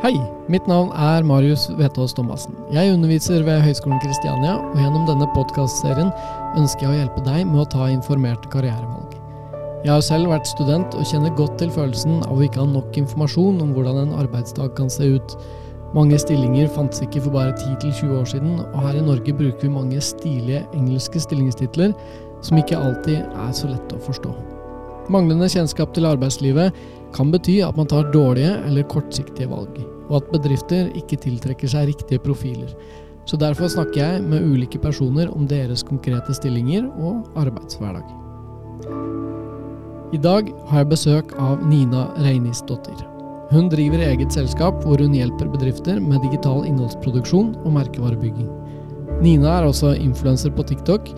Hei, mitt navn er Marius Vetås Thomassen. Jeg underviser ved Høgskolen Kristiania, og gjennom denne podkastserien ønsker jeg å hjelpe deg med å ta informerte karrierevalg. Jeg har selv vært student og kjenner godt til følelsen av å ikke ha nok informasjon om hvordan en arbeidsdag kan se ut. Mange stillinger fantes ikke for bare 10-20 år siden, og her i Norge bruker vi mange stilige engelske stillingstitler som ikke alltid er så lette å forstå. Manglende kjennskap til arbeidslivet kan bety at man tar dårlige eller kortsiktige valg, og at bedrifter ikke tiltrekker seg riktige profiler. Så derfor snakker jeg med ulike personer om deres konkrete stillinger og arbeidshverdag. I dag har jeg besøk av Nina Reinisdottir. Hun driver eget selskap hvor hun hjelper bedrifter med digital innholdsproduksjon og merkevarebygging. Nina er også influenser på TikTok,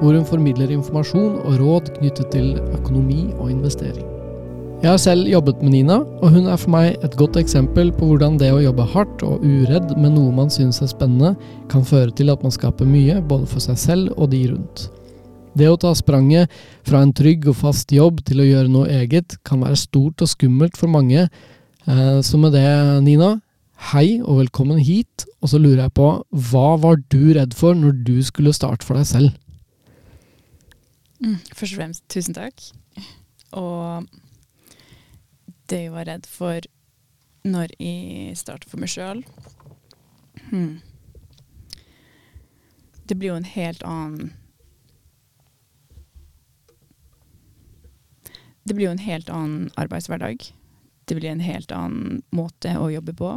hvor hun formidler informasjon og råd knyttet til økonomi og investering. Jeg har selv jobbet med Nina, og hun er for meg et godt eksempel på hvordan det å jobbe hardt og uredd med noe man synes er spennende, kan føre til at man skaper mye, både for seg selv og de rundt. Det å ta spranget fra en trygg og fast jobb til å gjøre noe eget, kan være stort og skummelt for mange. Eh, så med det, Nina, hei og velkommen hit. Og så lurer jeg på, hva var du redd for når du skulle starte for deg selv? Mm, først og fremst, tusen takk. Og det jeg var redd for når jeg starta for meg sjøl hmm. Det blir jo en helt annen Det blir jo en helt annen arbeidshverdag. Det blir en helt annen måte å jobbe på.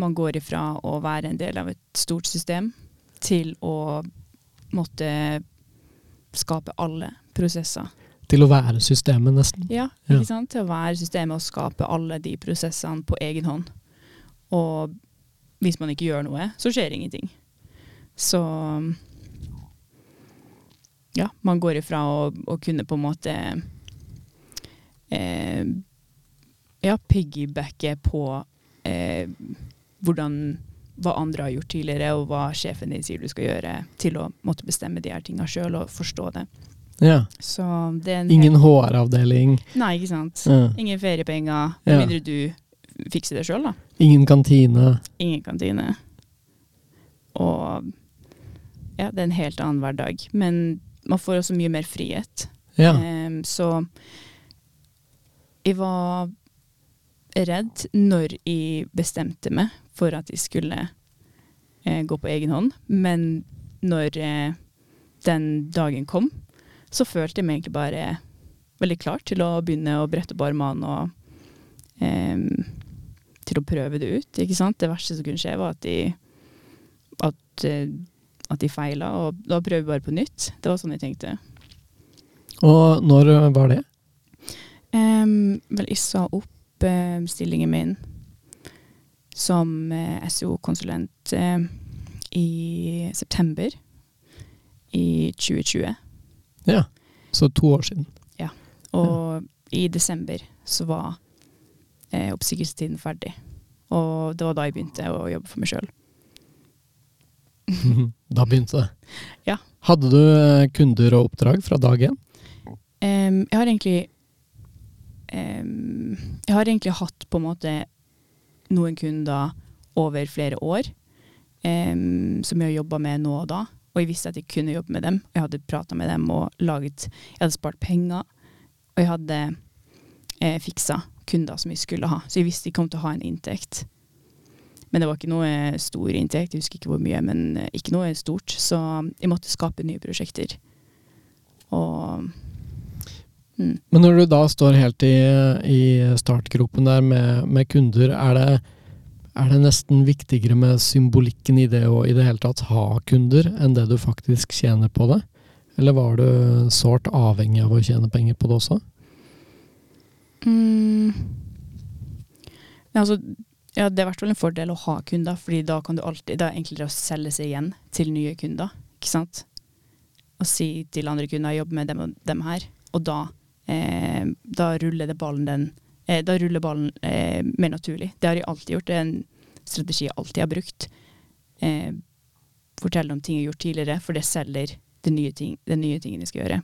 Man går ifra å være en del av et stort system til å måtte skape alle prosesser til å være systemet, nesten. Ja, ikke sant? til å være systemet og skape alle de prosessene på egen hånd. Og hvis man ikke gjør noe, så skjer ingenting. Så ja, man går ifra å, å kunne på en måte eh, ja, piggybacke på eh, hvordan hva andre har gjort tidligere, og hva sjefen din sier du skal gjøre, til å måtte bestemme de her tingene sjøl og forstå det. Ja. Ingen HR-avdeling. Nei, ikke sant. Ja. Ingen feriepenger. Med ja. mindre du fikser det sjøl, da. Ingen kantine. Ingen kantine. Og ja, det er en helt annen hverdag. Men man får også mye mer frihet. Ja. Um, så jeg var redd når jeg bestemte meg for at jeg skulle eh, gå på egen hånd, men når eh, den dagen kom, så følte jeg meg egentlig bare veldig klar til å begynne å brette opp armene og um, til å prøve det ut. ikke sant? Det verste som kunne skje, var at de, at, uh, at de feila, og da prøver vi bare på nytt. Det var sånn jeg tenkte. Og når var det? Um, vel, jeg sa opp uh, stillingen min som uh, SEO-konsulent i september i 2020. Ja, Så to år siden. Ja. Og ja. i desember så var eh, oppsigelsestiden ferdig. Og det var da jeg begynte å jobbe for meg sjøl. da begynte det? Ja. Hadde du eh, kunder og oppdrag fra dag én? Um, jeg har egentlig um, Jeg har egentlig hatt på en måte noen kunder over flere år um, som jeg har jobba med nå og da. Og jeg visste at jeg kunne jobbe med dem. Jeg hadde prata med dem og laget Jeg hadde spart penger. Og jeg hadde eh, fiksa kunder som jeg skulle ha. Så jeg visste jeg kom til å ha en inntekt. Men det var ikke noe stor inntekt, jeg husker ikke hvor mye, men eh, ikke noe stort. Så jeg måtte skape nye prosjekter. Og mm. Men når du da står helt i, i startgropen der med, med kunder, er det er det nesten viktigere med symbolikken i det å i det hele tatt ha kunder, enn det du faktisk tjener på det? Eller var du sårt avhengig av å tjene penger på det også? Mm. Altså, ja, det er i hvert fall en fordel å ha kunder, fordi da kan du alltid Det er enklere å selge seg igjen til nye kunder, ikke sant? Og si til andre kunder 'jobb med dem og dem her', og da, eh, da ruller det ballen den da ruller ballen eh, mer naturlig. Det har jeg alltid gjort. Det er en strategi jeg alltid har brukt. Eh, fortelle om ting jeg har gjort tidligere, for det selger den nye, ting, den nye tingen jeg skal gjøre.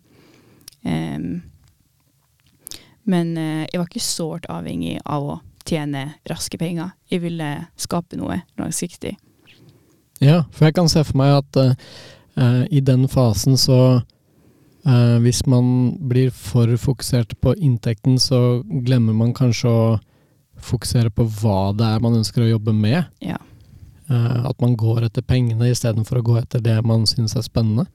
Um, men eh, jeg var ikke sårt avhengig av å tjene raske penger. Jeg ville skape noe langsiktig. Ja, for jeg kan se for meg at uh, i den fasen så uh, Hvis man blir for fokusert på inntekten, så glemmer man kanskje å fokusere på hva det er man ønsker å jobbe med. Ja. Uh, at man går etter pengene istedenfor å gå etter det man syns er spennende.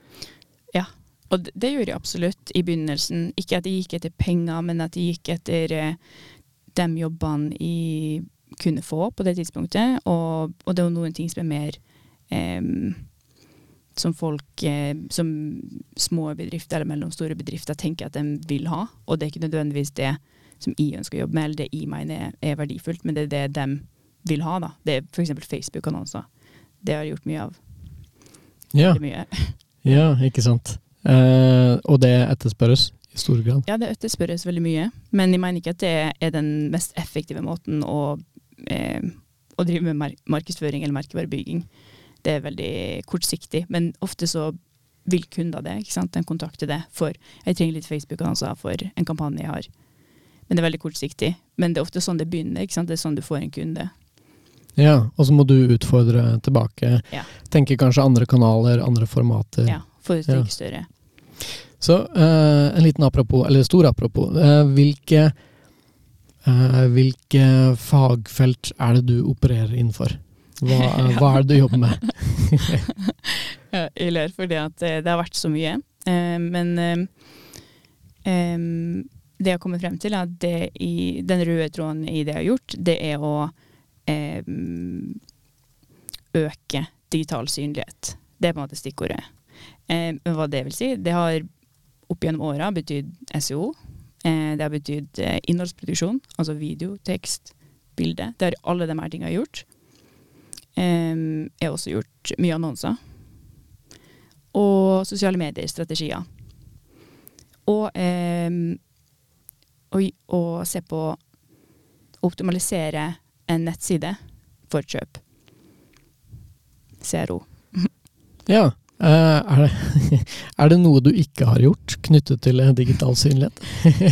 Ja, og det, det, gjorde jeg absolutt i begynnelsen. Ikke at jeg gikk etter penger, men at jeg gikk etter de jobbene jeg kunne få på det tidspunktet. Og, og det var noen ting som er mer um, som folk, eh, som små bedrifter eller mellomstore bedrifter tenker at de vil ha. Og det er ikke nødvendigvis det som jeg ønsker å jobbe med, eller det jeg mener er, er verdifullt, men det er det de vil ha. da. Det er f.eks. Facebook-annonser. Det har jeg gjort mye av. Ja, mye. ja ikke sant. Eh, og det etterspørres i stor grad? Ja, det etterspørres veldig mye. Men jeg mener ikke at det er den mest effektive måten å, eh, å drive med mar markedsføring eller merkevarebygging. Det er veldig kortsiktig. Men ofte så vil kunder det. ikke sant? Den kontakter det for jeg trenger litt Facebook-annonser for en kampanje jeg har. Men det er veldig kortsiktig. Men det er ofte sånn det begynner. ikke sant? Det er sånn du får en kunde. Ja, og så må du utfordre tilbake. Ja. Tenke kanskje andre kanaler, andre formater. Ja, for å tenke ja. større. Så uh, en liten apropos, eller stor apropos. Uh, hvilke, uh, hvilke fagfelt er det du opererer innenfor? Hva, hva er det du jobber med? jeg ler fordi at det har vært så mye. men um, det jeg har kommet frem til, er at det i, den røde tråden i det jeg har gjort, det er å øke digital synlighet. Det er på en måte stikkordet. Men hva det vil si? Det har opp gjennom åra betydd SEO. Eh, det har betydd eh, innholdsproduksjon, altså video, tekst, bilde. Det har alle de her tingene gjort. Jeg har også gjort mye annonser. Og sosiale medier-strategier. Og, og, og se på å optimalisere en nettside for kjøp. CRO. ja. Eh, er det, er det, noe du ikke har gjort knyttet til digital synlighet?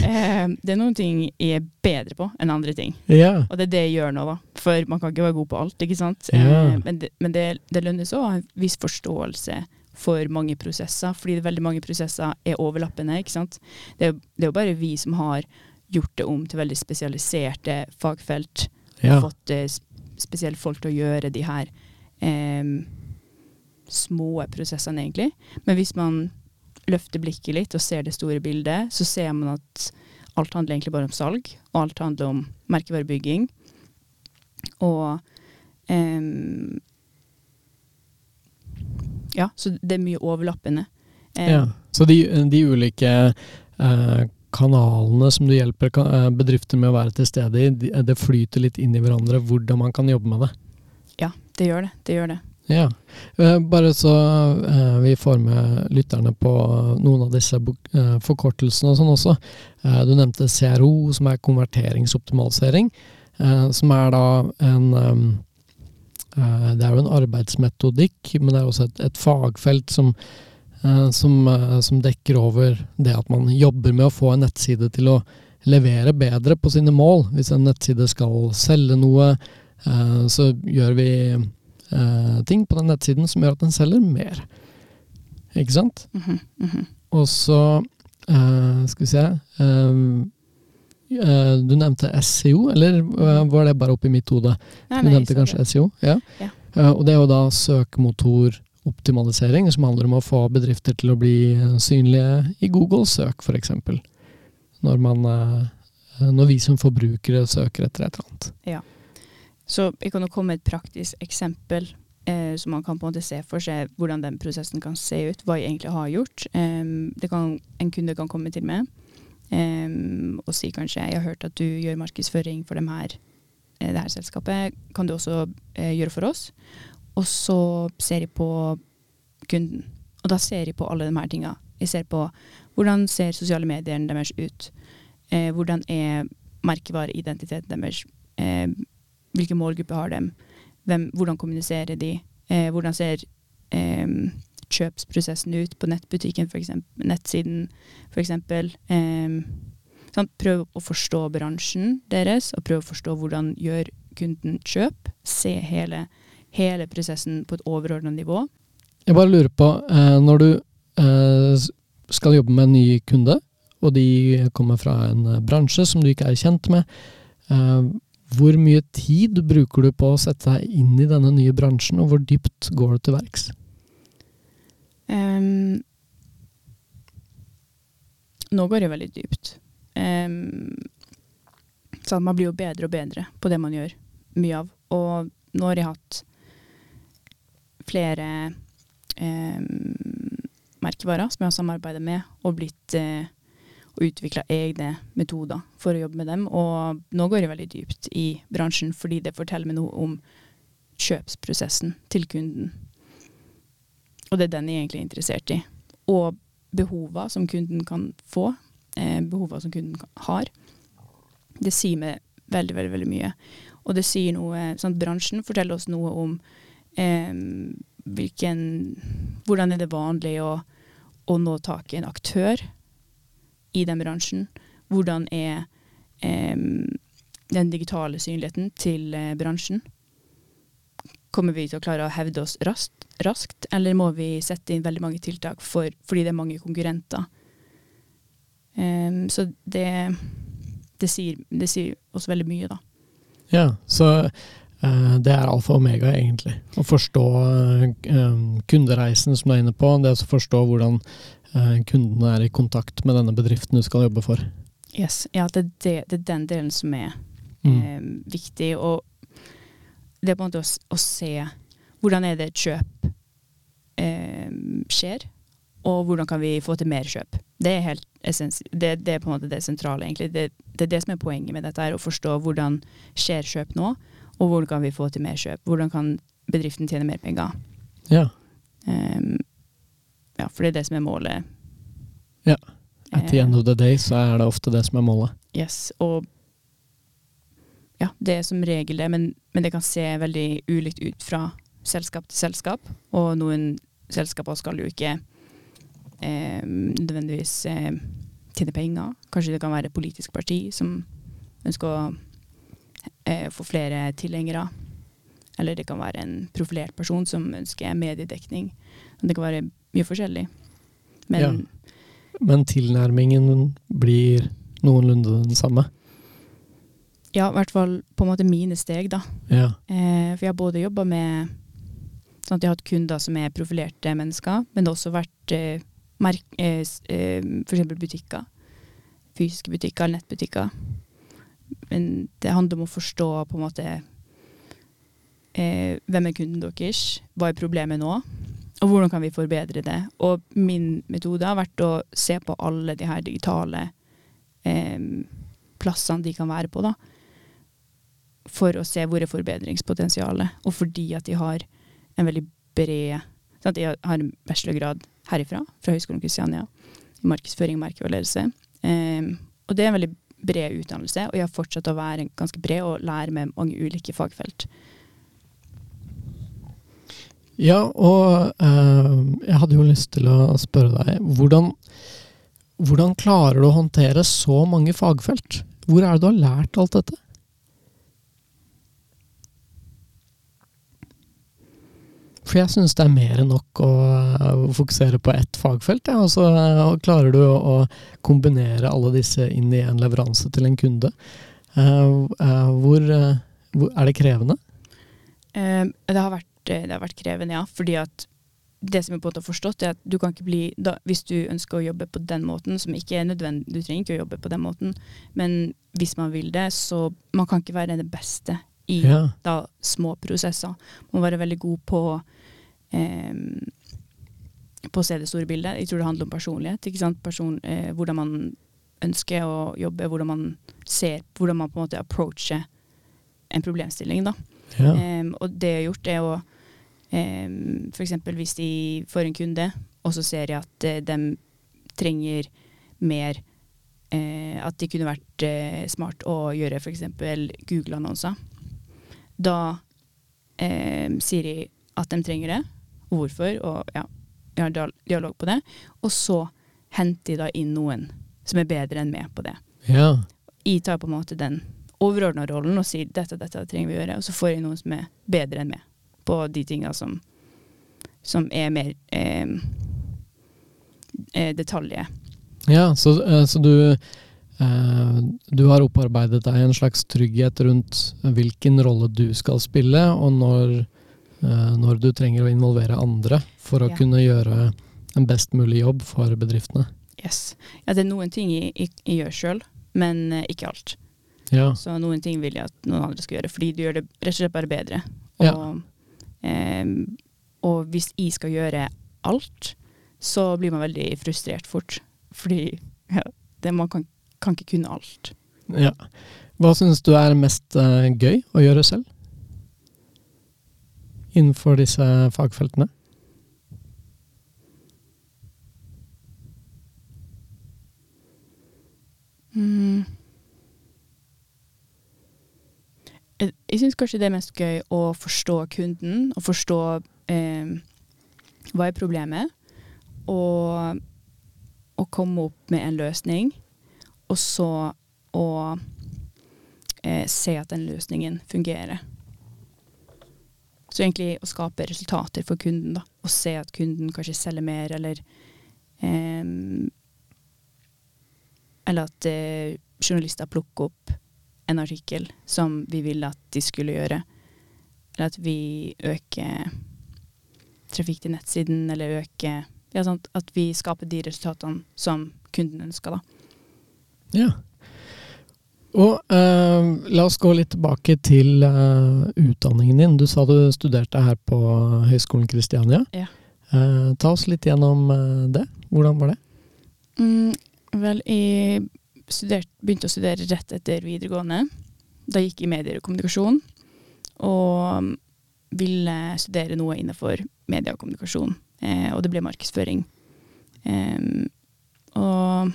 Eh, det er noen ting jeg er bedre på enn andre ting. Ja. Og det er det jeg gjør nå, da. For man kan ikke være god på alt, ikke sant. Ja. Eh, men det, men det, det lønnes òg å ha en viss forståelse for mange prosesser, fordi det veldig mange prosesser er overlappende. ikke sant? Det, det er jo bare vi som har gjort det om til veldig spesialiserte fagfelt. Ja. Og fått spesielle folk til å gjøre de her eh, små prosessene, egentlig. Men hvis man løfter blikket litt og ser det store bildet, så ser man at alt handler egentlig bare om salg, og alt handler om merkevarebygging. Og um, Ja, så det er mye overlappende. Um, ja, Så de, de ulike uh, kanalene som du hjelper uh, bedrifter med å være til stede i, de, det flyter litt inn i hverandre hvordan man kan jobbe med det? Ja, det gjør det. Det gjør det. Ja, eh, bare så eh, vi får med lytterne på noen av disse eh, forkortelsene og sånn også. Du nevnte CRO, som er konverteringsoptimalisering. Som er da en Det er jo en arbeidsmetodikk, men det er også et, et fagfelt som, som, som dekker over det at man jobber med å få en nettside til å levere bedre på sine mål. Hvis en nettside skal selge noe, så gjør vi uh, ting på den nettsiden som gjør at den selger mer. Ikke sant? Mm -hmm, mm -hmm. Og så uh, Skal vi se uh, Du nevnte SEO, eller var det bare oppi mitt hode? Du nevnte kanskje. SEO? Ja. ja. og det er jo da søkemotoroptimalisering, som handler om å få bedrifter til å bli synlige i Google-søk, f.eks. Når man når vi som forbrukere søker etter et eller annet. Ja. Så jeg kan jo komme med et praktisk eksempel, eh, så man kan på en måte se for seg hvordan den prosessen kan se ut, hva jeg egentlig har gjort. det kan, en kunde kan komme til meg um, og si kanskje jeg har hørt at du gjør markedsføring for dem her, eh, det her selskapet, kan du også eh, gjøre for oss? Og så ser jeg på kunden, og da ser jeg på alle de her tinga. Jeg ser på hvordan ser sosiale medier deres ut, eh, hvordan er merkevareidentiteten deres. Eh, hvilke målgrupper har de? Hvem, hvordan kommuniserer de? Eh, hvordan ser eh, kjøpsprosessen ut på nettbutikken, for eksempel, nettsiden f.eks.? Eh, sånn, prøv å forstå bransjen deres, og prøv å forstå hvordan gjør kunden kjøp. Se hele, hele prosessen på et overordnet nivå. Jeg bare lurer på, eh, når du eh, skal jobbe med en ny kunde, og de kommer fra en eh, bransje som du ikke er kjent med, eh, hvor mye tid bruker du på å sette deg inn i denne nye bransjen, og hvor dypt går du til verks? Um, nå går det veldig dypt. Um, så man blir jo bedre og bedre på det man gjør mye av. Og nå har jeg hatt flere um, merkevarer som jeg har samarbeidet med, og blitt uh, og utvikla egne metoder for å jobbe med dem. Og nå går jeg veldig dypt i bransjen, fordi det forteller meg noe om kjøpsprosessen til kunden. Og det er den jeg egentlig er interessert i. Og behova som kunden kan få, eh, behova som kunden har. Det sier meg veldig, veldig, veldig mye. Og det sier noe sånn, Bransjen forteller oss noe om eh, hvilken Hvordan er det vanlig å, å nå tak i en aktør i den bransjen? Hvordan er eh, den digitale synligheten til eh, bransjen? Kommer vi til å klare å hevde oss raskt, raskt, eller må vi sette inn veldig mange tiltak for, fordi det er mange konkurrenter? Um, så det, det, sier, det, sier, oss veldig mye, da. Ja, så uh, det er alfa og omega, egentlig. Å forstå uh, kundereisen som du er inne på. Det å forstå hvordan kundene er i kontakt med denne bedriften du skal jobbe for. Yes, ja, det, det, det er den delen som er mm. viktig. Og det er på en måte å, å se hvordan er det et kjøp eh, skjer, og hvordan kan vi få til mer kjøp. Det er, helt det, det er på en måte det sentrale, egentlig. Det, det, er det som er poenget med dette, her, å forstå hvordan skjer kjøp nå, og hvordan kan vi få til mer kjøp. Hvordan kan bedriften tjene mer penger. Ja. Um, ja, for det er det som er målet. Ja. At the end of the day så er det ofte det som er målet. Yes, og ja, det er som regel det, men, men, det kan se veldig ulikt ut fra selskap til selskap. Og noen selskaper skal jo ikke eh, nødvendigvis eh, tjene penger. Kanskje det kan være et politisk parti som ønsker å eh, få flere tilhengere. Eller det kan være en profilert person som ønsker mediedekning. Det kan være mye forskjellig. Men, ja. Men tilnærmingen blir noenlunde den samme? Ja, i hvert fall på en måte mine steg, da. Ja. Eh, for jeg har både jobba med sånn at jeg har hatt kunder som er profilerte mennesker, men det har også vært eh, merk, eh, eh f.eks. butikker. Fysiske butikker eller nettbutikker. Men det handler om å forstå på en måte eh, hvem er kunden deres, hva er problemet nå, og hvordan kan vi forbedre det. Og min metode har vært å se på alle de her digitale eh, plassene de kan være på, da for å se hvor er forbedringspotensialet. Og fordi at de har en veldig bred sant? De har en bachelorgrad herifra, fra Høgskolen Kristiania, i markedsføring og merkevareledelse. Eh, og det er en veldig bred utdannelse, og jeg har fortsatt å være ganske bred og lære med mange ulike fagfelt. Ja, og uh, jeg hadde jo lyst til å spørre deg hvordan, hvordan klarer du å håndtere så mange fagfelt? Hvor er det du har lært alt dette? For jeg syns det er mer enn nok å, fokusere på ett fagfelt. Ja. Og så uh, klarer du å, kombinere alle disse inn i en leveranse til en kunde. Uh, uh, hvor, hvor, Er det krevende? det, har vært, det, har vært, krevende, ja. Fordi at det som jeg på en måte har forstått, er at du kan ikke bli da, Hvis du ønsker å jobbe på den måten, som ikke er nødvendig, du trenger ikke å jobbe på den måten, men hvis man vil det, så man kan ikke være den beste i ja. da, små prosesser. Man må være veldig god på eh, på å se det store bildet. Jeg tror det handler om personlighet. ikke sant? Person, eh, hvordan man ønsker å jobbe, hvordan man ser, hvordan man på en måte approacher en problemstilling. da. Ja. Eh, og det jeg har gjort, er å um, F.eks. hvis de får en kunde, og så ser jeg at uh, de trenger mer uh, At de kunne vært uh, smart å gjøre f.eks. Google-annonser. Da sier de at de trenger det, hvorfor, og ja, vi har dialog på det. Og så henter de da inn noen som er bedre enn meg på det. Ja. Jeg tar på en måte den overordna rollen og sier dette dette trenger vi å gjøre, og så får jeg noen som er bedre enn meg på de tinga som, som er mer eh, eh detaljer. Ja, så, eh, så du eh, du har opparbeidet deg en slags trygghet rundt hvilken rolle du skal spille, og når, når du trenger å involvere andre for å ja. kunne gjøre en best mulig jobb for bedriftene. Yes. Ja, det er noen ting jeg, jeg, jeg gjør sjøl, men ikke alt. Ja. Så noen ting vil jeg at noen andre skal gjøre, fordi du gjør det rett og slett bare bedre. Og, ja. Eh, og hvis jeg skal gjøre alt, så blir man veldig frustrert fort. Fordi ja, det, man kan, kan, ikke kunne alt. Ja. Hva syns du er mest uh, gøy å gjøre selv? Innenfor disse fagfeltene? Mm. Jeg, jeg syns kanskje det er mest gøy å forstå kunden, og forstå eh, hva er problemet, og, og komme opp med en løsning, og så å eh, se at den løsningen fungerer. Så egentlig å skape resultater for kunden, da. Og se at kunden kanskje selger mer, eller eh, Eller at eh, journalister plukker opp en artikkel som vi ville at de skulle gjøre. Eller at vi øker trafikk til nettsiden, eller øker ja, sånn At vi skaper de resultatene som kunden ønsker, da. Ja. Og uh, la oss gå litt tilbake til uh, utdanningen din. Du sa du studerte her på Høgskolen Kristiania. Ja. Uh, ta oss litt gjennom det. Hvordan var det? Mm, vel, jeg studert, begynte å studere rett etter videregående. Da gikk jeg medier og kommunikasjon, og ville studere noe innenfor media og kommunikasjon. Eh, og det ble markedsføring. Eh, og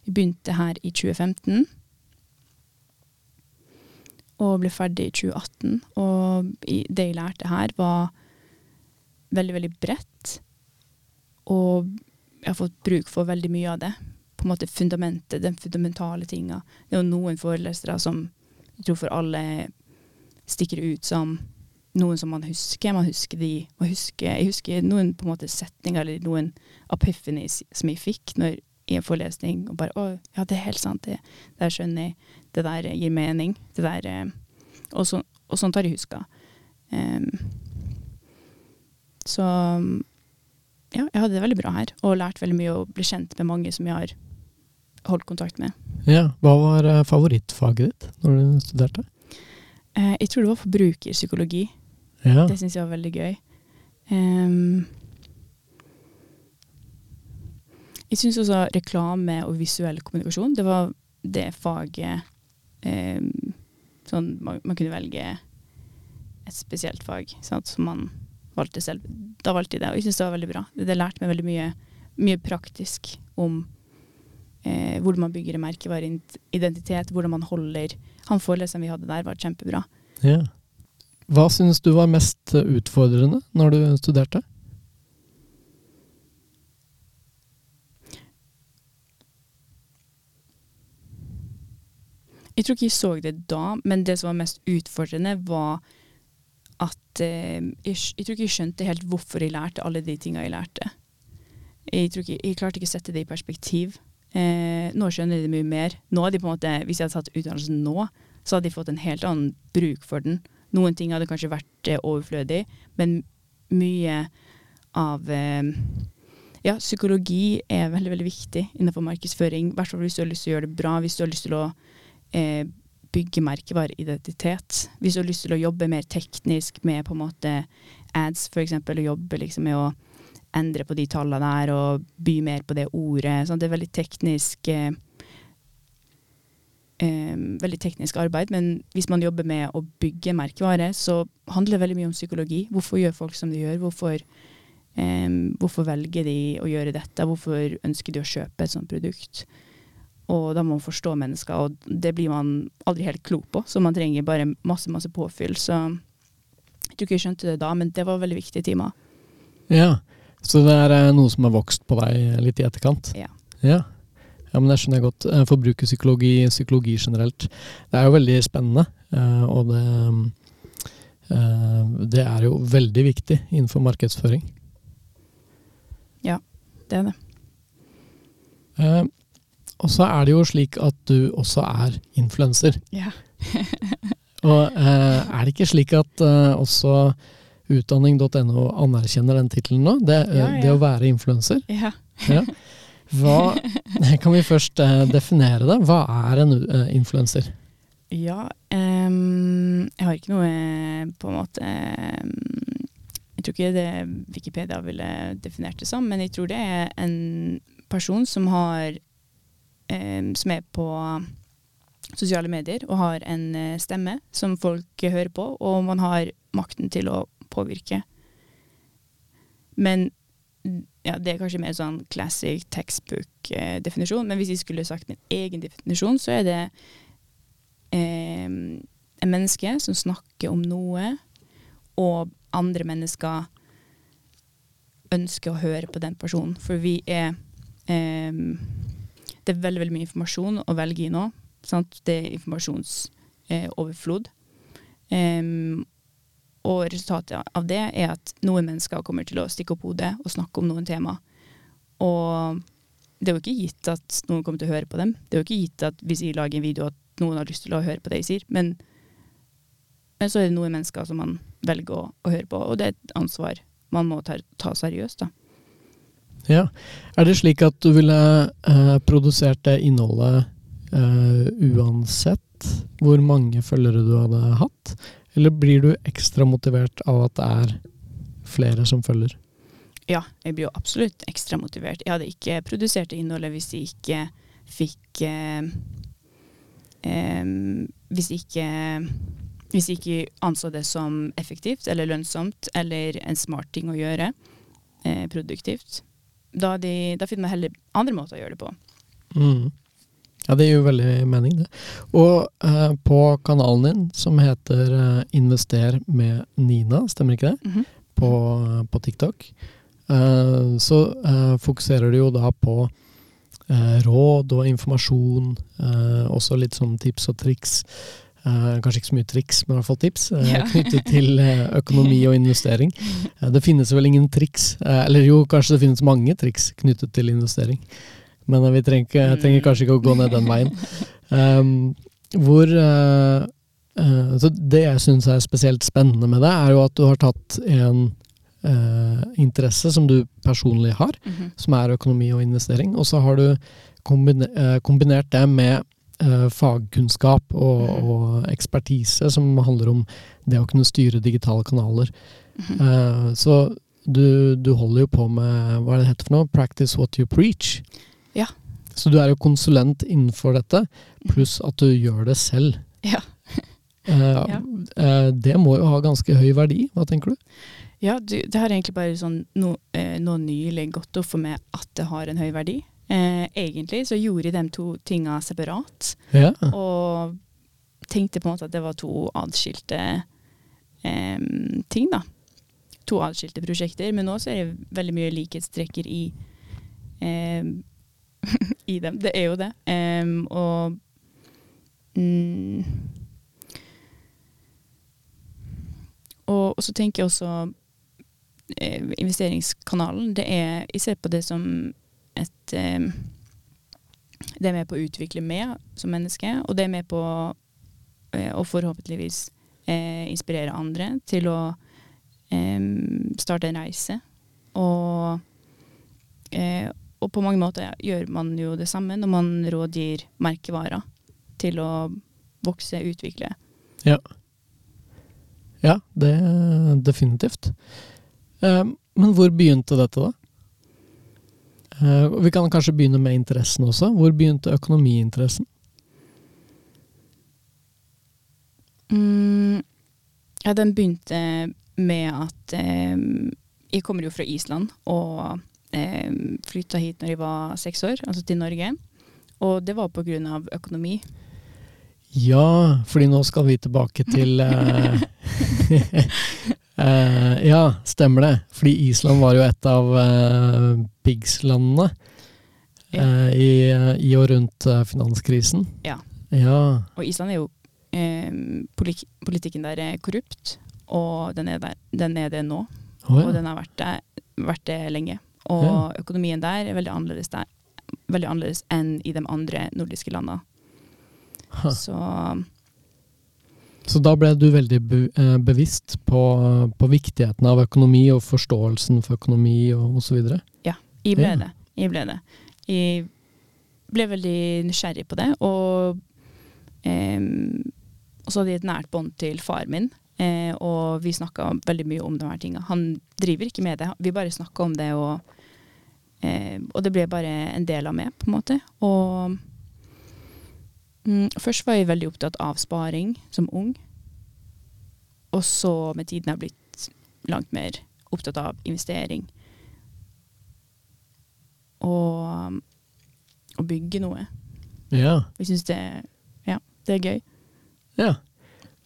jeg begynte her i 2015. Og ble ferdig i 2018. Og det jeg lærte her, var veldig, veldig bredt. Og jeg har fått bruk for veldig mye av det på en måte fundamentet, den fundamentale tinga. Det er jo noen forelesere som jeg tror for alle stikker ut som noen som man husker. Man husker de man husker, Jeg husker noen på en måte setninger eller noen epiphanies som jeg fikk når, i en forelesning. Og bare 'Å, ja, det er helt sant. Det der skjønner jeg. Det der gir mening.' Det der, eh, og, så, og sånt har jeg huska. Um, så ja, jeg hadde det veldig bra her, og lært veldig mye og ble kjent med mange som jeg har holdt kontakt med. Ja, Hva var eh, favorittfaget ditt når du studerte? Eh, jeg tror det var forbrukerpsykologi. Ja. Det syns jeg var veldig gøy. Um, jeg syns også reklame og visuell kommunikasjon, det var det faget um, Sånn man, man, kunne velge et spesielt fag sant, som man valgte selv. Da valgte jeg det, og jeg syns det var veldig bra. Det, det lærte meg veldig mye, mye praktisk om eh, hvordan man bygger en merkevareidentitet, hvordan man holder Han foreleseren vi hadde der, var kjempebra. Ja. Hva syns du var mest utfordrende når du studerte? Jeg tror ikke jeg så det da, men det som var mest utfordrende, var at eh, jeg, jeg, tror ikke jeg skjønte helt hvorfor jeg lærte alle de tinga jeg lærte. Jeg, ikke, jeg klarte ikke å sette det i perspektiv. Eh, nå skjønner de mye mer. Nå hadde de på en måte, Hvis jeg hadde tatt utdannelsen nå, så hadde de fått en helt annen bruk for den. Noen ting hadde kanskje vært eh, overflødig, men mye av eh, Ja, psykologi er veldig, veldig viktig innenfor markedsføring. I hvert fall hvis du har lyst til å gjøre det bra, hvis du har lyst til å eh, bygge merkevareidentitet. Hvis du har lyst til å jobbe mer teknisk med på en måte ads, f.eks., og jobbe liksom med å endre på de tallene der og by mer på det ordet. Sånn, det er veldig teknisk eh, eh, veldig teknisk arbeid, men hvis man jobber med å bygge merkevare, så handler det veldig mye om psykologi. Hvorfor gjør folk som de gjør? Hvorfor, eh, hvorfor velger de å gjøre dette? Hvorfor ønsker de å kjøpe et sånt produkt? Og da må man forstå mennesker, og det blir man aldri helt klok på. Så man trenger bare masse, masse påfyll. Så jeg tror ikke jeg skjønte det da, men det var veldig viktige timer. Ja, så det er eh, noe som har vokst på deg litt i etterkant? Ja. ja. Ja, men Det skjønner jeg godt. Eh, forbrukerpsykologi, psykologi generelt. Det er jo veldig spennende. Eh, og det, eh, det er jo veldig viktig innenfor markedsføring. Ja, det er det. Og så er det jo slik at du også er influenser. Ja. og er det ikke slik at også utdanning.no anerkjenner den tittelen nå? Det, ja, ja. det, å være influenser? Ja. ja. Hva, kan vi først uh, definere det? Hva er en uh, influenser? Ja, um, jeg har ikke noe på en måte um, Jeg tror ikke det Wikipedia ville definert det som, men jeg tror det er en person som har um, Som er på sosiale medier og har en stemme som folk hører på, og man har makten til å påvirke. Men ja, det er kanskje mer sånn classic textbook-definisjon, men hvis jeg skulle sagt min egen definisjon, så er det eh, en menneske som snakker om noe, og andre mennesker ønsker å høre på den personen. For vi er eh, Det er veldig, veldig mye informasjon å velge i nå. Sant? Det er informasjonsoverflod. Eh, og resultatet av det er at noen mennesker kommer til å stikke opp hodet og snakke om noen tema. Og det er jo ikke gitt at noen kommer til å høre på dem. Det er jo ikke gitt at hvis jeg lager en video at noen har lyst til å høre på det jeg sier. Men, men så er det noen mennesker som man velger å, å, høre på, og det er et ansvar man må ta, ta seriøst. da. Ja. Er det slik at du ville eh, produsert det innholdet eh, uansett hvor mange følgere du hadde hatt? Eller blir du ekstra motivert av at det er flere som følger? Ja, jeg blir jo absolutt ekstra motivert. Jeg hadde ikke produsert det innholdet hvis jeg ikke fikk eh, eh, Hvis jeg ikke hvis jeg ikke anså det som effektivt eller lønnsomt eller en smart ting å gjøre, eh, produktivt, da, de, da finner man heller andre måter å gjøre det på. Mm. Ja, det gir jo veldig mening, det. Og eh, på kanalen din, som heter eh, Invester med Nina, stemmer ikke det? Mm -hmm. på, på, TikTok. Eh, så eh, fokuserer du jo da på eh, råd og informasjon, eh, også litt sånn tips og triks. kanskje ikke så mye triks, men i hvert fall tips ja. knyttet til økonomi og investering. det finnes vel ingen triks, eller jo, kanskje det finnes mange triks knyttet til investering men vi trenger, trenger, kanskje ikke å gå ned den veien. Um, hvor uh, uh, Det jeg syns er spesielt spennende med det, er jo at du har tatt en uh, interesse som du personlig har, mm -hmm. som er økonomi og investering, og så har du kombiner, kombinert det med fagkunnskap og, mhm. og, ekspertise som handler om det å kunne styre digitale kanaler. Mm -hmm. så du, du, holder jo på med hva er det heter for noe? Practice what you preach. Så du er jo konsulent innenfor dette, pluss at du gjør det selv. Ja. ja. Uh, det må jo ha ganske høy verdi, hva tenker du? Ja, du, det har egentlig bare sånn nå, eh, nå nylig gått opp for meg at det har en høy verdi. Eh, egentlig så gjorde jeg de to tinga separat, ja. og tenkte på en måte at det var to adskilte eh, ting, da. To adskilte prosjekter, men nå så er det veldig mye likhetstrekker i eh, i dem. Det er jo det. Um, og mm, og, og, så tenker jeg også eh, investeringskanalen. Det er Jeg ser på det som et eh, Det er med på å utvikle meg som menneske, og det er med på eh, å forhåpentligvis eh, inspirere andre til å starte en reise. Og eh, og på mange måter gjør man jo det samme når man rådgir merkevarer til å vokse, utvikle. Ja. Ja, det definitivt. Eh, men hvor begynte dette, da? Eh, vi kan kanskje begynne med interessen også. Hvor begynte økonomiinteressen? Mm, ja, den begynte med at eh, Jeg kommer jo fra Island, og eh, flytta hit når jeg var seks år, altså til Norge. Og det var pga. økonomi. Ja, fordi nå skal vi tilbake til eh, eh, Ja, stemmer det. Fordi Island var jo et av eh, pigslandene. ja. eh, i, i, og rundt eh, finanskrisen. Ja. ja. Og Island er jo eh, Politikken der er korrupt, og den er, der, den er det nå. Oh, ja. Og den har vært det, vært det lenge. Og økonomien der er veldig annerledes, der, veldig annerledes enn i de andre nordiske landene. Så så da ble du veldig be eh, bevisst på, på, viktigheten av økonomi og forståelsen for økonomi og osv.? Ja, jeg ble ja. det. Jeg ble det. Jeg ble veldig nysgjerrig på det, og, eh, så hadde jeg et nært bånd til far min. Eh, og vi snakka veldig mye om de her tinga. Han driver ikke med det, vi bare snakka om det, og, eh, og det ble bare en del av meg, på en måte. Og Mm, først var jeg veldig opptatt av sparing som ung. Og så med tiden har jeg blitt langt mer opptatt av investering. Og å bygge noe. Ja. Jeg syns det, ja, det er gøy. Ja.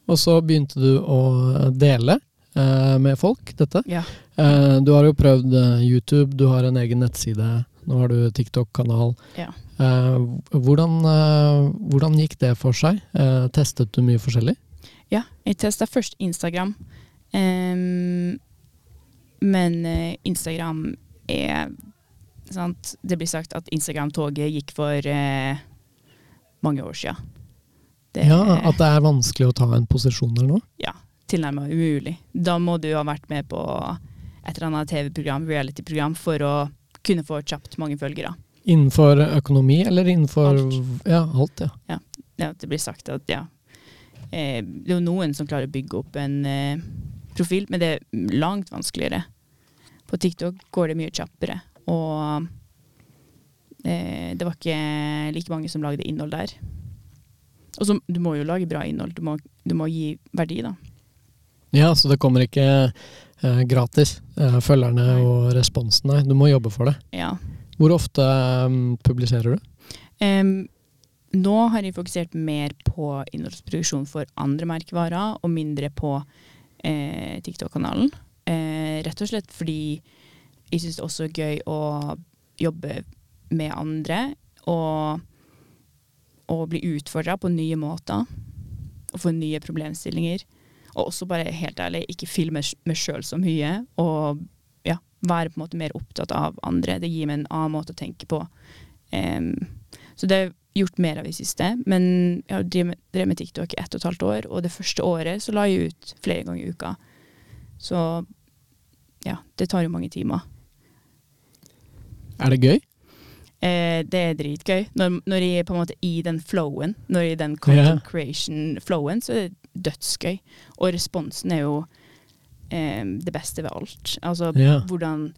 Og så begynte du å dele med folk dette. Ja. Eh, du har jo prøvd eh, YouTube, du har en egen nettside, nå har du TikTok-kanal. Ja. Eh, hvordan, eh, hvordan, gikk det for seg? Eh, testet du mye forskjellig? Ja, jeg testa først Instagram. Men Instagram er sant? Det blir sagt at Instagram-toget gikk for mange år siden. Ja, At det er vanskelig å ta en posisjon der nå? Ja, tilnærmet umulig. Da må du ha vært med på et eller annet TV-program, reality-program, for å kunne få kjapt mange følgere. Innenfor økonomi, eller innenfor alt. Ja, alt, ja. ja. ja det blir sagt at ja. Eh, det er jo noen som klarer å bygge opp en eh, profil, men det er langt vanskeligere. På TikTok går det mye kjappere, og eh, det var ikke like mange som lagde innhold der. Og så du må jo lage bra innhold, du må, du må gi verdi, da. Ja, så det kommer ikke eh, gratis, eh, følgerne nei. og responsen, nei. Du må jobbe for det. Ja. Hvor ofte um, publiserer du? Um, nå har jeg fokusert mer på innholdsproduksjon for andre merkevarer, og mindre på eh, TikTok-kanalen. Eh, rett og slett fordi jeg syns det er også gøy å jobbe med andre, og, og bli utfordra på nye måter. Og få nye problemstillinger. Og også bare helt ærlig, ikke filme meg sjøl så mye, og være på en måte mer opptatt av andre. Det gir meg en annen måte å tenke på. Um, så det har jeg gjort mer av i siste. Men jeg har drevet med TikTok i ett og et halvt år, og det første året så la jeg ut flere ganger i uka. Så ja, det tar jo mange timer. Er det gøy? Eh, det er dritgøy. Når, når, jeg er på en måte i den flowen, når jeg er i den content creation-flowen, så er det dødsgøy. Og responsen er jo eh, det beste ved alt. Altså ja. hvordan,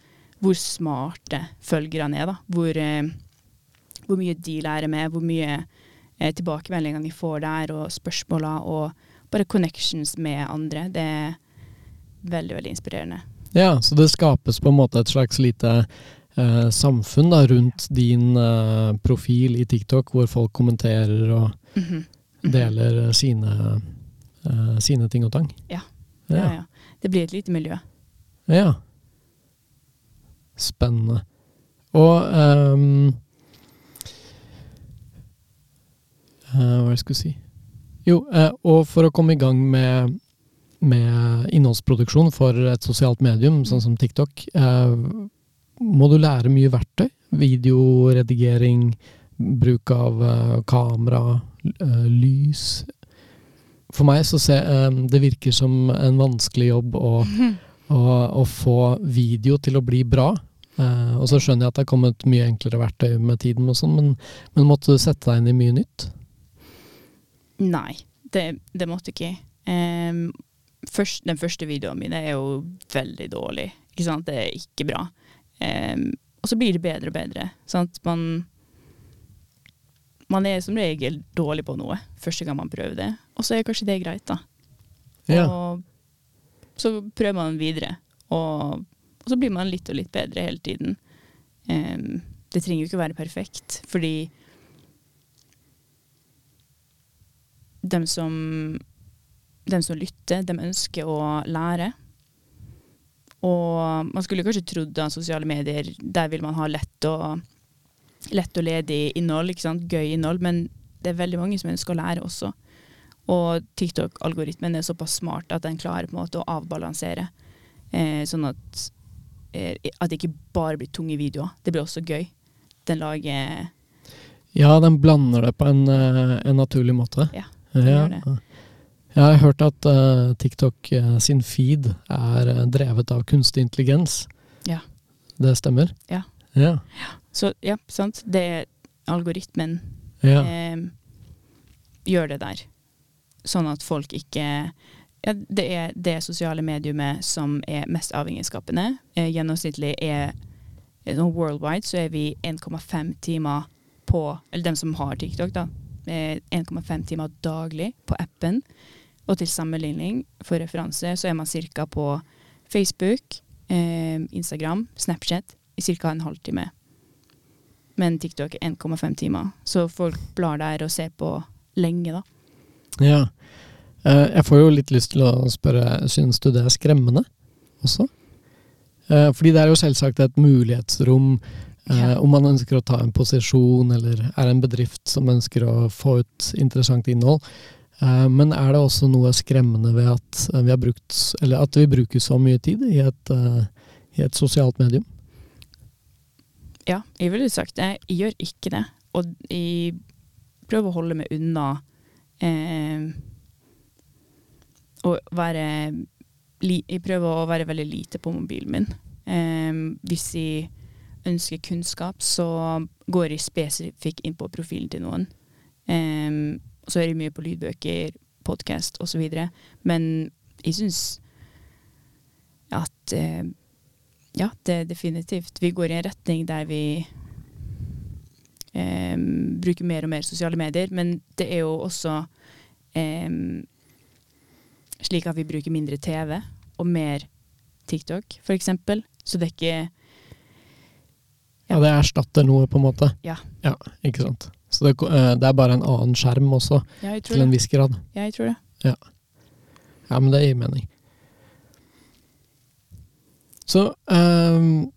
hvor smarte følgerne er, da. Hvor, eh, hvor, mye de lærer med, hvor mye eh, tilbakemeldinger de får der, og spørsmåla, og bare connections med andre. Det er veldig, veldig inspirerende. Ja, så det skapes på en måte et slags lite eh, samfunn da, rundt din eh, profil i TikTok, hvor folk kommenterer og mm -hmm. deler sine, eh, sine ting og tang. Ja. ja, ja. ja det blir et lite miljø. Ja. Spennende. Og um, uh, Hva jeg skulle si Jo, uh, og for å komme i gang med, med innholdsproduksjon for et sosialt medium, sånn som TikTok, uh, må du lære mye verktøy? Videoredigering, bruk av kamera, lys for meg så ser um, det virker som en vanskelig jobb å, å, å få video til å bli bra. Uh, og så skjønner jeg at det er kommet mye enklere verktøy med tiden, og sånn, men, men, måtte du sette deg inn i mye nytt? Nei, det, det måtte ikke. Um, først, den første videoen min er jo veldig dårlig. Ikke sant? Det er ikke bra. Um, og så blir det bedre og bedre. Sant? Man man er som regel dårlig på noe første gang man prøver det, og så er kanskje det greit, da. Ja. Og så prøver man videre, og, og, så blir man litt og litt bedre hele tiden. Um, det trenger jo ikke være perfekt, fordi dem som, dem som lytter, dem ønsker å lære. Og man skulle kanskje trodd at sosiale medier, der vil man ha lett og, lett og ledig innhold, gøy innhold, men det er veldig mange som ønsker å lære også. Og TikTok-algoritmen er såpass smart at den klarer på en måte å avbalansere. Eh, sånn at, eh, at det ikke bare blir tunge videoer. Det blir også gøy. Den lager Ja, den blander det på en, eh, en naturlig måte. Ja, den ja. gjør det. Jeg har hørt at uh, TikTok uh, sin feed er drevet av kunstig intelligens. Ja. Det stemmer? Ja. ja. Så ja, sant. Det er algoritmen Ja. eh, gjør det der. Sånn at folk ikke ja, Det er det sosiale mediumet som er mest avhengighetsskapende. Eh, gjennomsnittlig er eh, sånn Worldwide så er vi 1,5 timer på Eller dem som har TikTok, da. Eh, 1,5 timer daglig på appen. Og til sammenligning, for referanse, så er man ca. på Facebook, eh, Instagram, Snapchat i ca. en halvtime. Men TikTok er 1,5 timer. Så folk blar der og ser på lenge, da. Ja. Eh, jeg får jo litt lyst til å spørre, syns du det er skremmende også? Eh, fordi det er jo selvsagt et mulighetsrom eh, Ja. om man ønsker å ta en posisjon, eller er en bedrift som ønsker å få ut interessant innhold. Men er det også noe skremmende ved at vi har brukt, eller at vi bruker så mye tid i et, i et sosialt medium? Ja, jeg ville sagt det. Jeg gjør ikke det. Og jeg prøver å holde meg unna eh, å være Jeg prøver å være veldig lite på mobilen min. Eh, hvis jeg ønsker kunnskap, så går jeg spesifikt inn på profilen til noen. Eh, så hører jeg mye på lydbøker, podkast osv. Men jeg syns at eh, ja, det er definitivt. Vi går i en retning der vi eh, bruker mer og mer sosiale medier, men det er jo også eh, slik at vi bruker mindre TV og mer TikTok, for eksempel. Så det er ikke Ja, det erstatter noe, på en måte. Ja. Ja, ikke sant. Så det, eh, det er bare en annen skjerm også, Ja, til en viss grad. Ja, jeg tror det. Ja, men det gir mening. Så ehm,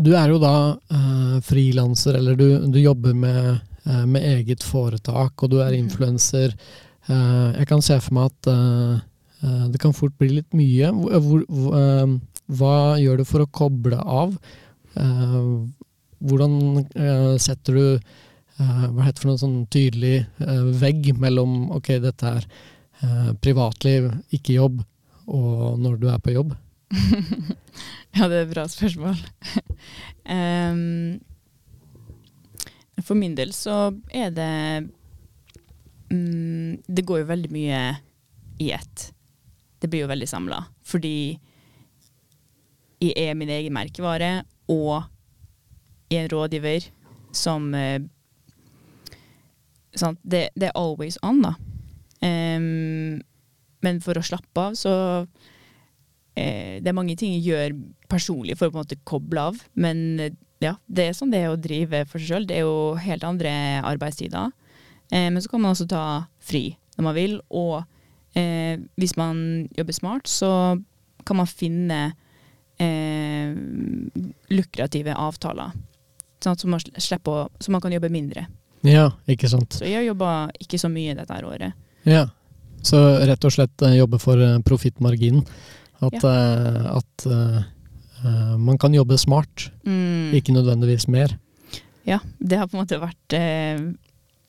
du er jo da uh, frilanser, eller du, du jobber med, eh, med eget foretak, og du er Mhm. influenser. Eh, jeg kan se for meg at eh, eh, det kan fort bli litt mye. Hvor, hvor, hvor, hva gjør du for å koble av? Eh, hvordan eh, setter du eh, hva heter det for noe sånn tydelig eh, vegg mellom ok, dette er eh, privatliv, ikke jobb, og når du er på jobb? ja, det er et bra spørsmål. um, for min del så er det um, Det går jo veldig mye i ett. Det blir jo veldig samla. Fordi jeg er min egen merkevare, og jeg er en rådgiver som uh, sant? Det, det er always on, da. Um, men for å slappe av, så Det er mange ting jeg gjør personlig for å på en måte koble av. Men eh, ja, det er sånn det er å drive for seg sjøl. Det er jo helt andre arbeidstider. Eh, men så kan man også ta fri når man vil. Og eh, hvis man jobber smart, så kan man finne eh, lukrative avtaler. Sånn så man, slipper så man kan jobbe mindre. Ja, ikke sant. Så jeg har jobba ikke så mye dette året. Ja. Så rett og slett eh, jobbe for eh, profittmarginen. At, eh, at eh, man kan jobbe smart, Mm. ikke nødvendigvis mer. Ja, det har på en måte vært eh,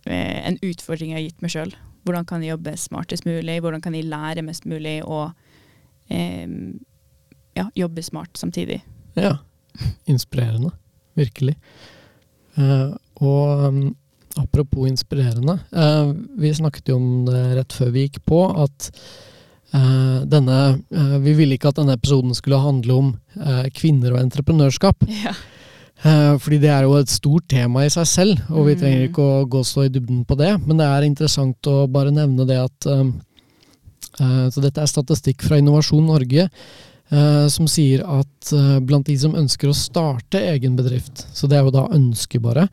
en utfordring jeg har gitt meg sjøl. Hvordan kan jeg jobbe smartest mulig? Hvordan kan jeg lære mest mulig og eh, ja, jobbe smart samtidig? Ja. Inspirerende. Virkelig. Uh, og um, apropos inspirerende. vi snakket jo om det rett før vi gikk på, at denne eh, Vi ville ikke at denne episoden skulle handle om eh, kvinner og entreprenørskap. Ja. Eh, fordi det er jo et stort tema i seg selv, og vi Mm. trenger ikke å gå så i dybden på det. Men det er interessant å bare nevne det at eh, Så dette er statistikk fra Innovasjon Norge, eh, som sier at eh, blant de som ønsker å starte egen bedrift, så det er jo da ønskebare,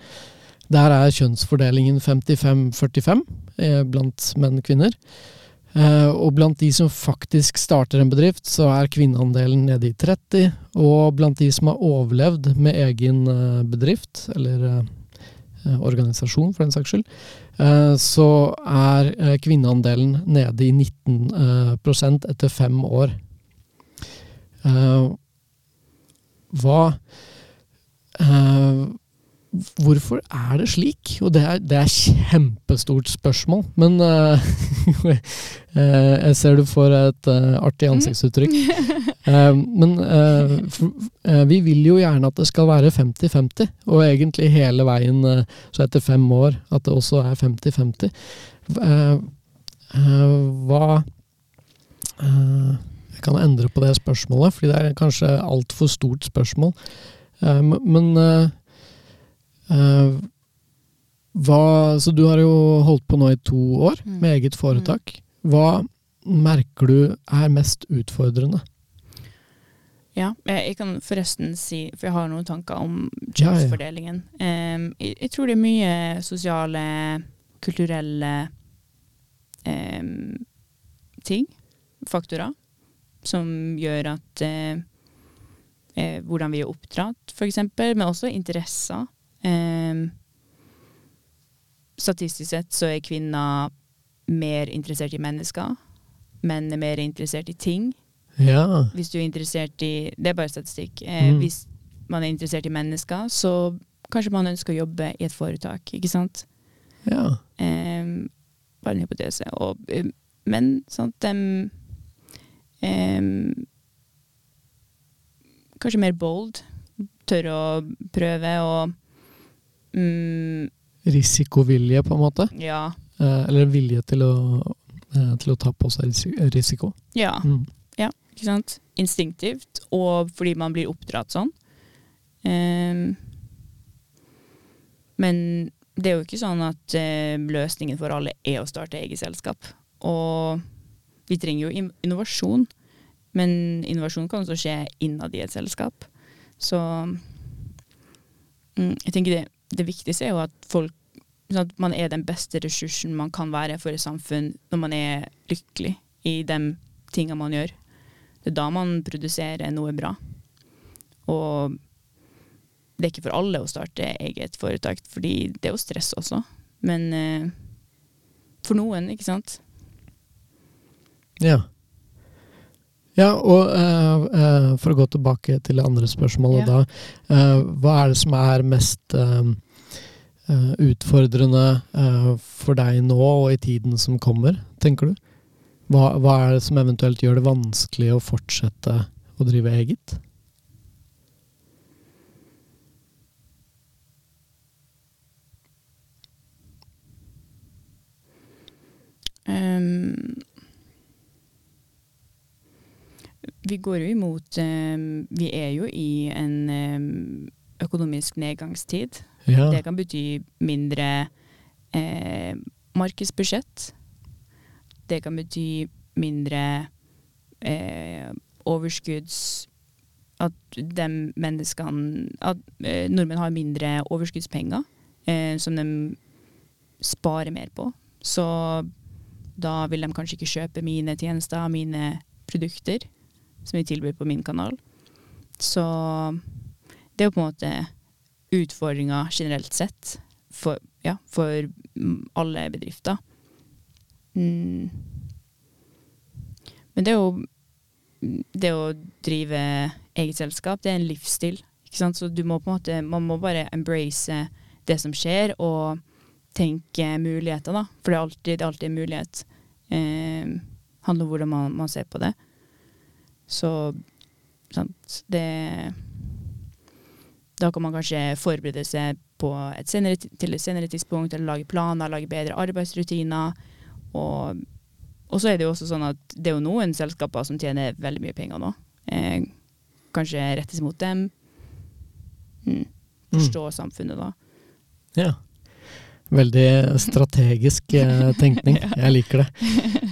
der er kjønnsfordelingen 55-45 eh, blant menn og kvinner. Eh, og blant de som faktisk starter en bedrift, så er kvinneandelen nede i 30. Og blant de som har overlevd med egen eh, bedrift, eller eh, organisasjon, for den saks skyld, så er kvinneandelen nede i 19% etter fem år. Hva Hvorfor er det slik? Og det er, det er kjempestort spørsmål, men uh, jeg ser du får et uh, artig mm. ansiktsuttrykk. uh, men for, vi vil jo gjerne at det skal være 50-50, og egentlig hele veien, så etter fem år, at det også er 50-50. hva Jeg kan endre på det spørsmålet, fordi det er kanskje altfor stort spørsmål. men hva, så du har jo holdt på nå i to år mm. med eget foretak. Mm. Hva merker du er mest utfordrende? Ja, jeg kan forresten si, for jeg har noen tanker om kjønnsfordelingen. Ja, ja. jeg, tror det er mye sosiale, kulturelle um, ting, faktorer, som gjør at uh, Hvordan vi er oppdratt, f.eks., men også interesser. Um, statistisk sett så er kvinner mer interessert i mennesker. Menn er mer interessert i ting. Ja. Hvis du er interessert i Det er bare statistikk. Eh, mm. Hvis man er interessert i mennesker, så kanskje man ønsker å jobbe i et foretak, ikke sant? Ja. Um, bare en hypotese. Og, um, men sant, dem um, Kanskje mer bold. Tør å prøve og Mm. Risikovilje, på en måte? Ja. Eh, eller vilje til å, eh, til å ta på seg risiko? Ja. Mm. ja. Ikke sant? Instinktivt, og fordi man blir oppdratt sånn. Eh, men det er jo ikke sånn at uh, løsningen for alle er å starte eget selskap. Og vi trenger jo innovasjon, men innovasjon kan også skje innad i et selskap. Så mm, jeg tenker det det viktigste er jo at folk at man er den beste ressursen man kan være for et samfunn når man er lykkelig i de tingene man gjør. Det er da man produserer noe bra. Og det er ikke for alle å starte eget foretak, fordi det er jo stress også. Men eh, for noen, ikke sant. Ja. Ja, og uh, uh, for å gå tilbake til det andre spørsmålet ja. da. Uh, hva er det som er mest utfordrende for deg nå og i tiden som kommer, tenker du? Hva, hva, er det som eventuelt gjør det vanskelig å fortsette å drive eget? Um, Vi går jo imot um, Vi er jo i en um, økonomisk nedgangstid. Ja. Det kan bety mindre eh, markedsbudsjett. Det kan bety mindre eh, overskudds At de menneskene At eh, nordmenn har mindre overskuddspenger eh, som de sparer mer på. Så da vil de kanskje ikke kjøpe mine tjenester, mine produkter som vi tilbyr på min kanal. Så det er jo på en måte utfordringa generelt sett for, ja, for alle bedrifter. Mm. Men det jo det å drive eget selskap, det er en livsstil. Ikke sant? Så du må på en måte, man må bare embrace det som skjer, og tenke muligheter, da. For det er alltid, det er alltid en mulighet. Eh, handler om hvordan man, man ser på det. Så sant, det Da kan man kanskje forberede seg på et senere, til et senere tidspunkt, eller lage planer, lage bedre arbeidsrutiner. Og, og, så er det jo også sånn at det er jo noen selskaper som tjener veldig mye penger nå. Eh, kanskje rettes mot dem. Mm. Forstå mm. samfunnet da. Ja. Veldig strategisk eh, tenkning. Jeg liker det.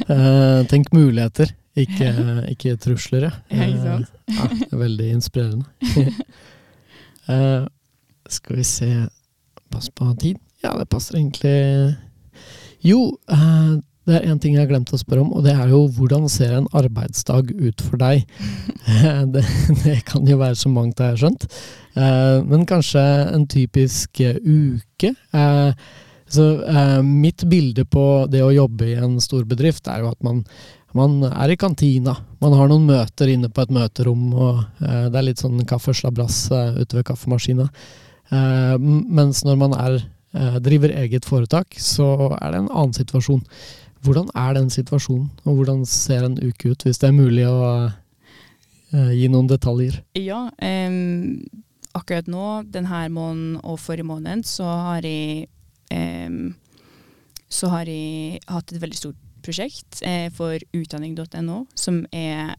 Eh, tenk muligheter. Ikke, ikke trusler, ja. ikke sant? Eh, ja, det er veldig inspirerende. uh, skal vi se Pass på tid. Ja, det passer egentlig Jo, uh, det er en ting jeg har glemt å spørre om, og det er jo hvordan ser en arbeidsdag ut for deg? det, det, kan jo være så mangt, har jeg skjønt. Uh, men kanskje en typisk uke? Uh, så mitt bilde på det å jobbe i en stor bedrift er jo at man, man er i kantina. Man har noen møter inne på et møterom, og det er litt sånn kaffeslabbrass ute ved kaffemaskina. mens når man er, driver eget foretak, så er det en annen situasjon. Hvordan er den situasjonen, og hvordan ser en uke ut, hvis det er mulig å uh, gi noen detaljer? Ja, akkurat nå, denne måneden og forrige måned, så har jeg så har jeg hatt et veldig stort prosjekt eh, for utdanning.no, som er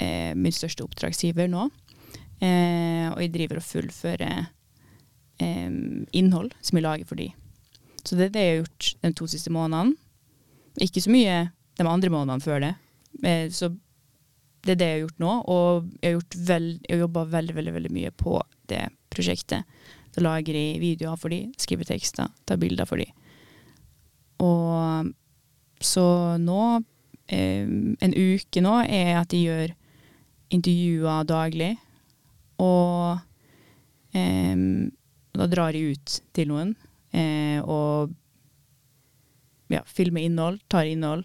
eh, min største oppdragsgiver nå. Eh, og jeg driver og fullfører innhold som jeg lager for dem. Så det er det jeg har gjort de to siste månedene. Ikke så mye de andre månedene før det. Eh, så det er det jeg har gjort nå. Og jeg har, veld, jobba veldig, veldig, veldig mye på det prosjektet. Da lager jeg videoer for de, skriver tekster, tar bilder for de. Og så nå, eh, en uke nå, er at jeg gjør intervjuer daglig. Og eh, da drar jeg ut til noen eh, og ja, filmer innhold, tar innhold,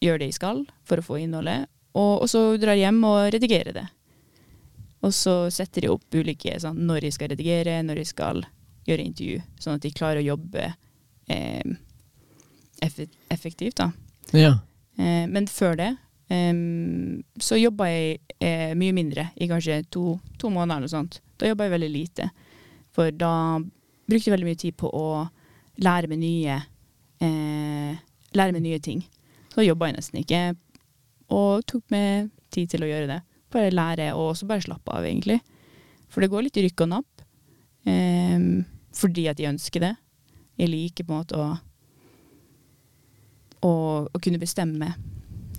gjør det jeg skal for å få innholdet, og, og så drar jeg hjem og redigerer det. Og så setter de opp ulike sånn, når jeg skal redigere, når jeg skal gjøre intervju, sånn at de klarer å jobbe eh, effektivt. da. Ja. Eh, men før det eh, så jobba jeg eh, mye mindre, i kanskje to, to måneder eller noe sånt. Da jobba jeg veldig lite. For da brukte jeg veldig mye tid på å lære meg nye eh, lære meg nye ting. Så jobba jeg nesten ikke, og tok meg tid til å gjøre det. Bare lære, og også bare slappe av, egentlig. For det går litt rykk og napp. Fordi at jeg ønsker det. Jeg liker på en måte å, å, og kunne bestemme.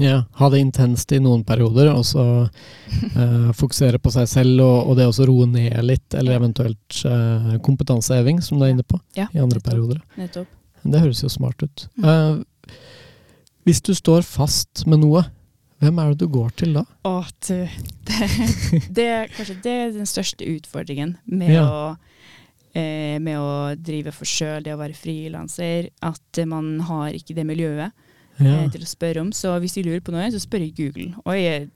Ja, Ha det intenst i noen perioder, og så eh, fokusere på seg selv og, og det å roe ned litt, eller eventuelt eh, kompetanseheving, som du er inne på, ja, i andre nettopp, perioder. Nettopp. Det høres jo smart ut. Mm. Uh, hvis du står fast med noe, hvem er det du går til da? Å, det, det, kanskje det er den største utfordringen med, ja. å, eh, med å drive for sjøl, det å være frilanser. At man har ikke det miljøet ja. eh, til å spørre om. Så hvis de lurer på noe, så spør jeg Google. Og jeg er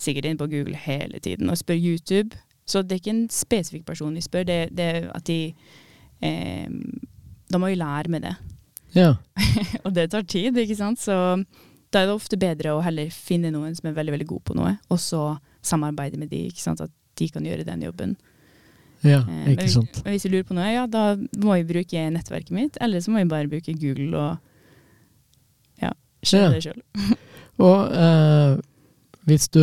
sikkert inne på Google hele tiden. Og spør YouTube. Så det er ikke en spesifikk person de spør, det, det er at de eh, da må jo lære med det. Ja. og det tar tid, ikke sant. Så da er det ofte bedre å heller finne noen som er veldig veldig god på noe, og så samarbeide med de, ikke sant. At de kan gjøre den jobben. Ja, eh, ikke sant. Men hvis du lurer på noe, ja, da må vi bruke nettverket mitt, eller så må vi bare bruke Google og ja, skjønne det sjøl. og eh, hvis du,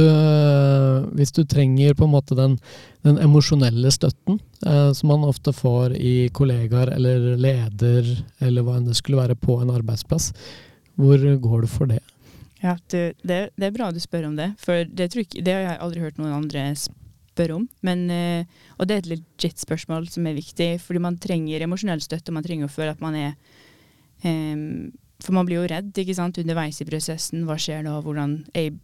hvis du, trenger på en måte den, den emosjonelle støtten eh, som man ofte får i kollegaer eller leder, eller hva enn det skulle være på en arbeidsplass, hvor går du for det? Ja, du, det, det, er bra du spør om det, for det, ikke, det, har jeg aldri hørt noen andre spørre om. Men, eh, og det er et legit spørsmål som er viktig, fordi man trenger emosjonell støtte, man trenger å føle at man er um, For man blir jo redd ikke sant, underveis i prosessen. Hva skjer nå? Hvordan er jeg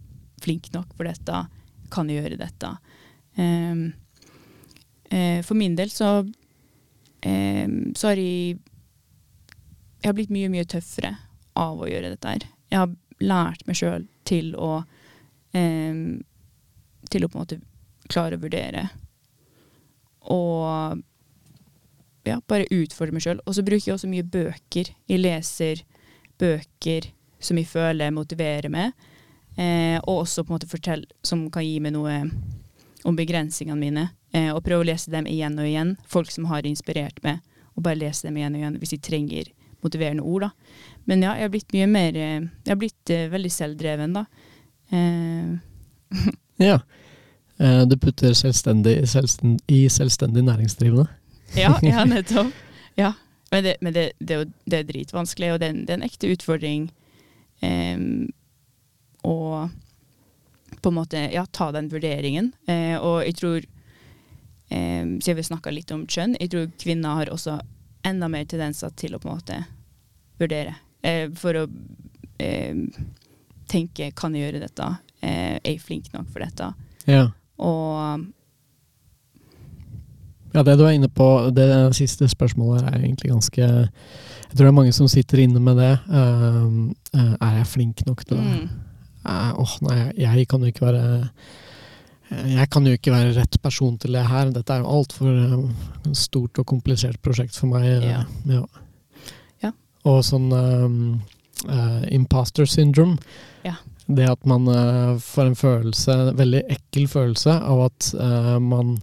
flink nok for dette? Kan jeg gjøre dette? Um, uh, for min del så, um, så har jeg Jeg har blitt mye, mye tøffere av å gjøre dette her. Jeg har lært meg sjøl til å Til å på en måte klare å vurdere. Og ja, bare utfordre meg sjøl. Og så bruker jeg også mye bøker. Jeg leser bøker som jeg føler motiverer meg. Eh, og også på en måte fortell, som kan gi meg noe om begrensningene mine. Eh, og prøve å lese dem igjen og igjen. Folk som har inspirert meg. Og bare lese dem igjen og igjen hvis jeg trenger motiverende ord. da. Men ja, jeg har blitt mye mer eh, Jeg har blitt eh, veldig selvdreven, da. Eh. ja. Uh, du putter selvstendig, selvstend, i selvstendig næringsdrivende? ja, ja, nettopp. Ja. Men, det, men det, det, det, er dritvanskelig, og det er en, er en ekte utfordring. Um, å på en måte ja, ta den vurderingen. Eh, og jeg tror, eh, siden vi snakka litt om kjønn, jeg tror kvinner har også enda mer tendenser til å på en måte vurdere. Eh, for å eh, tenke kan jeg gjøre dette? Eh, er jeg flink nok for dette? Ja. Og ja, det du er inne på, det siste spørsmålet er egentlig ganske Jeg tror det er mange som sitter inne med det. Uh, uh, er jeg flink nok til det? Mm. Uh, oh, nei, jeg kan jo ikke være jeg kan jo ikke være rett person til det her. Dette er jo altfor um, stort og komplisert prosjekt for meg. Ja. ja. ja. Og sånn um, imposter syndrome. Ja. Det at man får en følelse, veldig ekkel følelse, av at man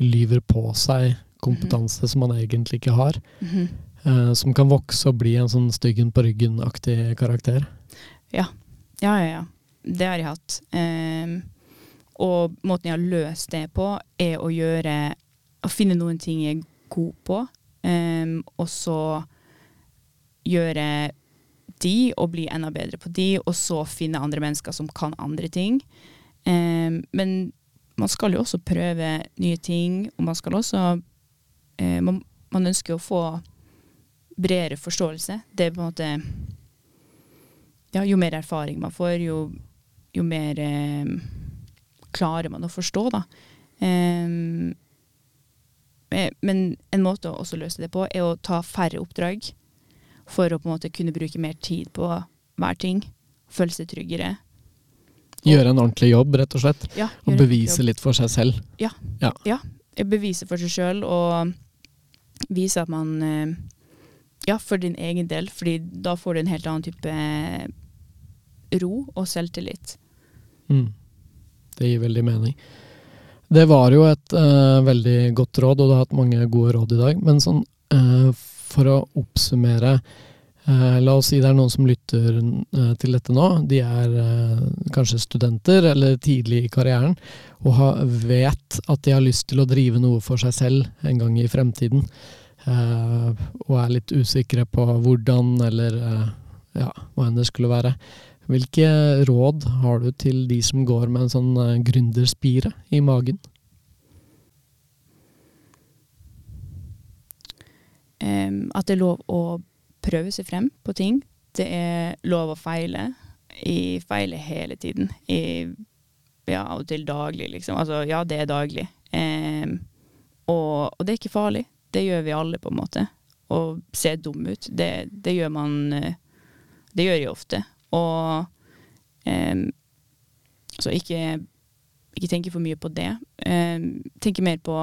lyver på seg kompetanse mm -hmm. som man egentlig ikke har. Mm -hmm. uh, som kan vokse og bli en sånn styggen på ryggen-aktig karakter. Ja. Ja, ja, ja. Det har jeg hatt. Um, og måten jeg har løst det på, er å gjøre Å finne noen ting jeg er god på, um, og så gjøre de og bli enda bedre på de, og så finne andre mennesker som kan andre ting. Um, men man skal jo også prøve nye ting, og man skal også uh, man, man, ønsker å få bredere forståelse. Det er på en måte Ja, jo mer erfaring man får, jo, jo mer um, klarer man å forstå, da. Um, men en måte å løse det på, er å ta færre oppdrag. For å på en måte kunne bruke mer tid på hver ting. Føle seg tryggere. Gjøre en ordentlig jobb, rett og slett. Ja, og bevise litt for seg selv. Ja. ja. ja. Bevise for seg sjøl og vise at man eh, Ja, for din egen del, fordi da får du en helt annen type eh, ro og selvtillit. Mm. Det gir veldig mening. Det var jo et uh, veldig godt råd, og du har hatt mange gode råd i dag. Men sånn, uh, for å oppsummere Eh, la oss si det er noen som lytter eh, til dette nå. De er eh, kanskje studenter eller tidlig i karrieren og vet at de har lyst til å drive noe for seg selv en gang i fremtiden. og er litt usikre på hvordan eller ja, hva enn det skulle være. Hvilke råd har du til de som går med en sånn gründerspire i magen? At det er lov å prøve seg frem på ting. Det er lov å feile. Jeg feiler hele tiden. Jeg, ja, av og til daglig, liksom. Altså, ja, det er daglig. Um, og, og, det er ikke farlig. Det gjør vi alle, på en måte. Å se dum ut, det, det, gjør man eh, Det gjør jeg ofte. Og um, så ikke, ikke tenke for mye på det. Um, tenke mer på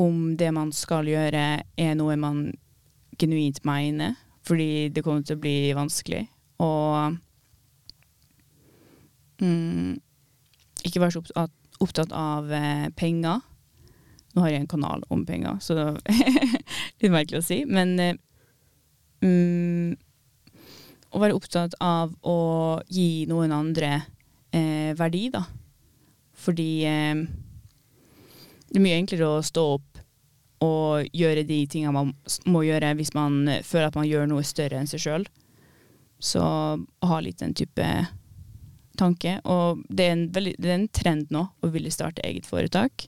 om det man skal gjøre, er noe man genuint mener, fordi det kommer til å bli vanskelig. Og mm, ikke være så opptatt av eh, penger. Nå har jeg en kanal om penger, så det er litt merkelig å si. Men eh, mm, å være opptatt av å gi noen andre eh, verdi, da. Fordi eh, det er mye enklere å stå opp og gjøre de tingene man må gjøre hvis man føler at man gjør noe større enn seg sjøl. Så å ha litt den type tanke. Og det er en, veldig, det er en trend nå å ville starte eget foretak.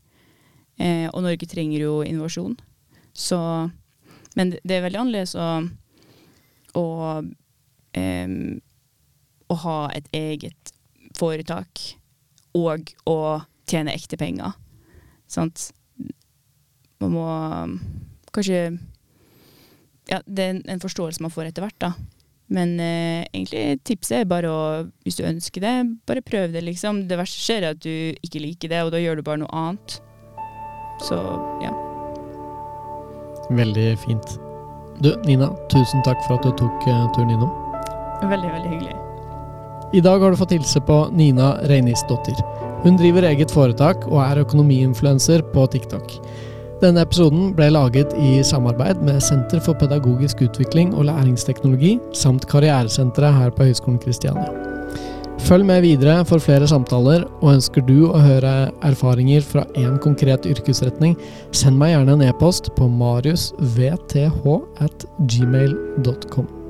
Eh, og Norge trenger jo innovasjon. Så Men det er veldig annerledes å, å, eh, å ha et eget foretak og å tjene ekte penger. Sant? man må um, kanskje Ja, det er en forståelse man får etter hvert, da. Men eh, egentlig tipset er bare å, hvis du ønsker det, bare prøv det, liksom. Det verste skjer er at du ikke liker det, og da gjør du bare noe annet. Så ja. Veldig fint. Du, Nina, tusen takk for at du tok uh, turen innom. Veldig, veldig hyggelig. I dag har du fått hilse på Nina Reinisdottir. Hun driver eget foretak og er økonomiinfluenser på TikTok. Denne episoden ble laget i samarbeid med Senter for pedagogisk utvikling og læringsteknologi samt Karrieresenteret her på Høgskolen Kristiania. Følg med videre for flere samtaler, og ønsker du å høre erfaringer fra én konkret yrkesretning, send meg gjerne en e-post på mariusvth at gmail.com.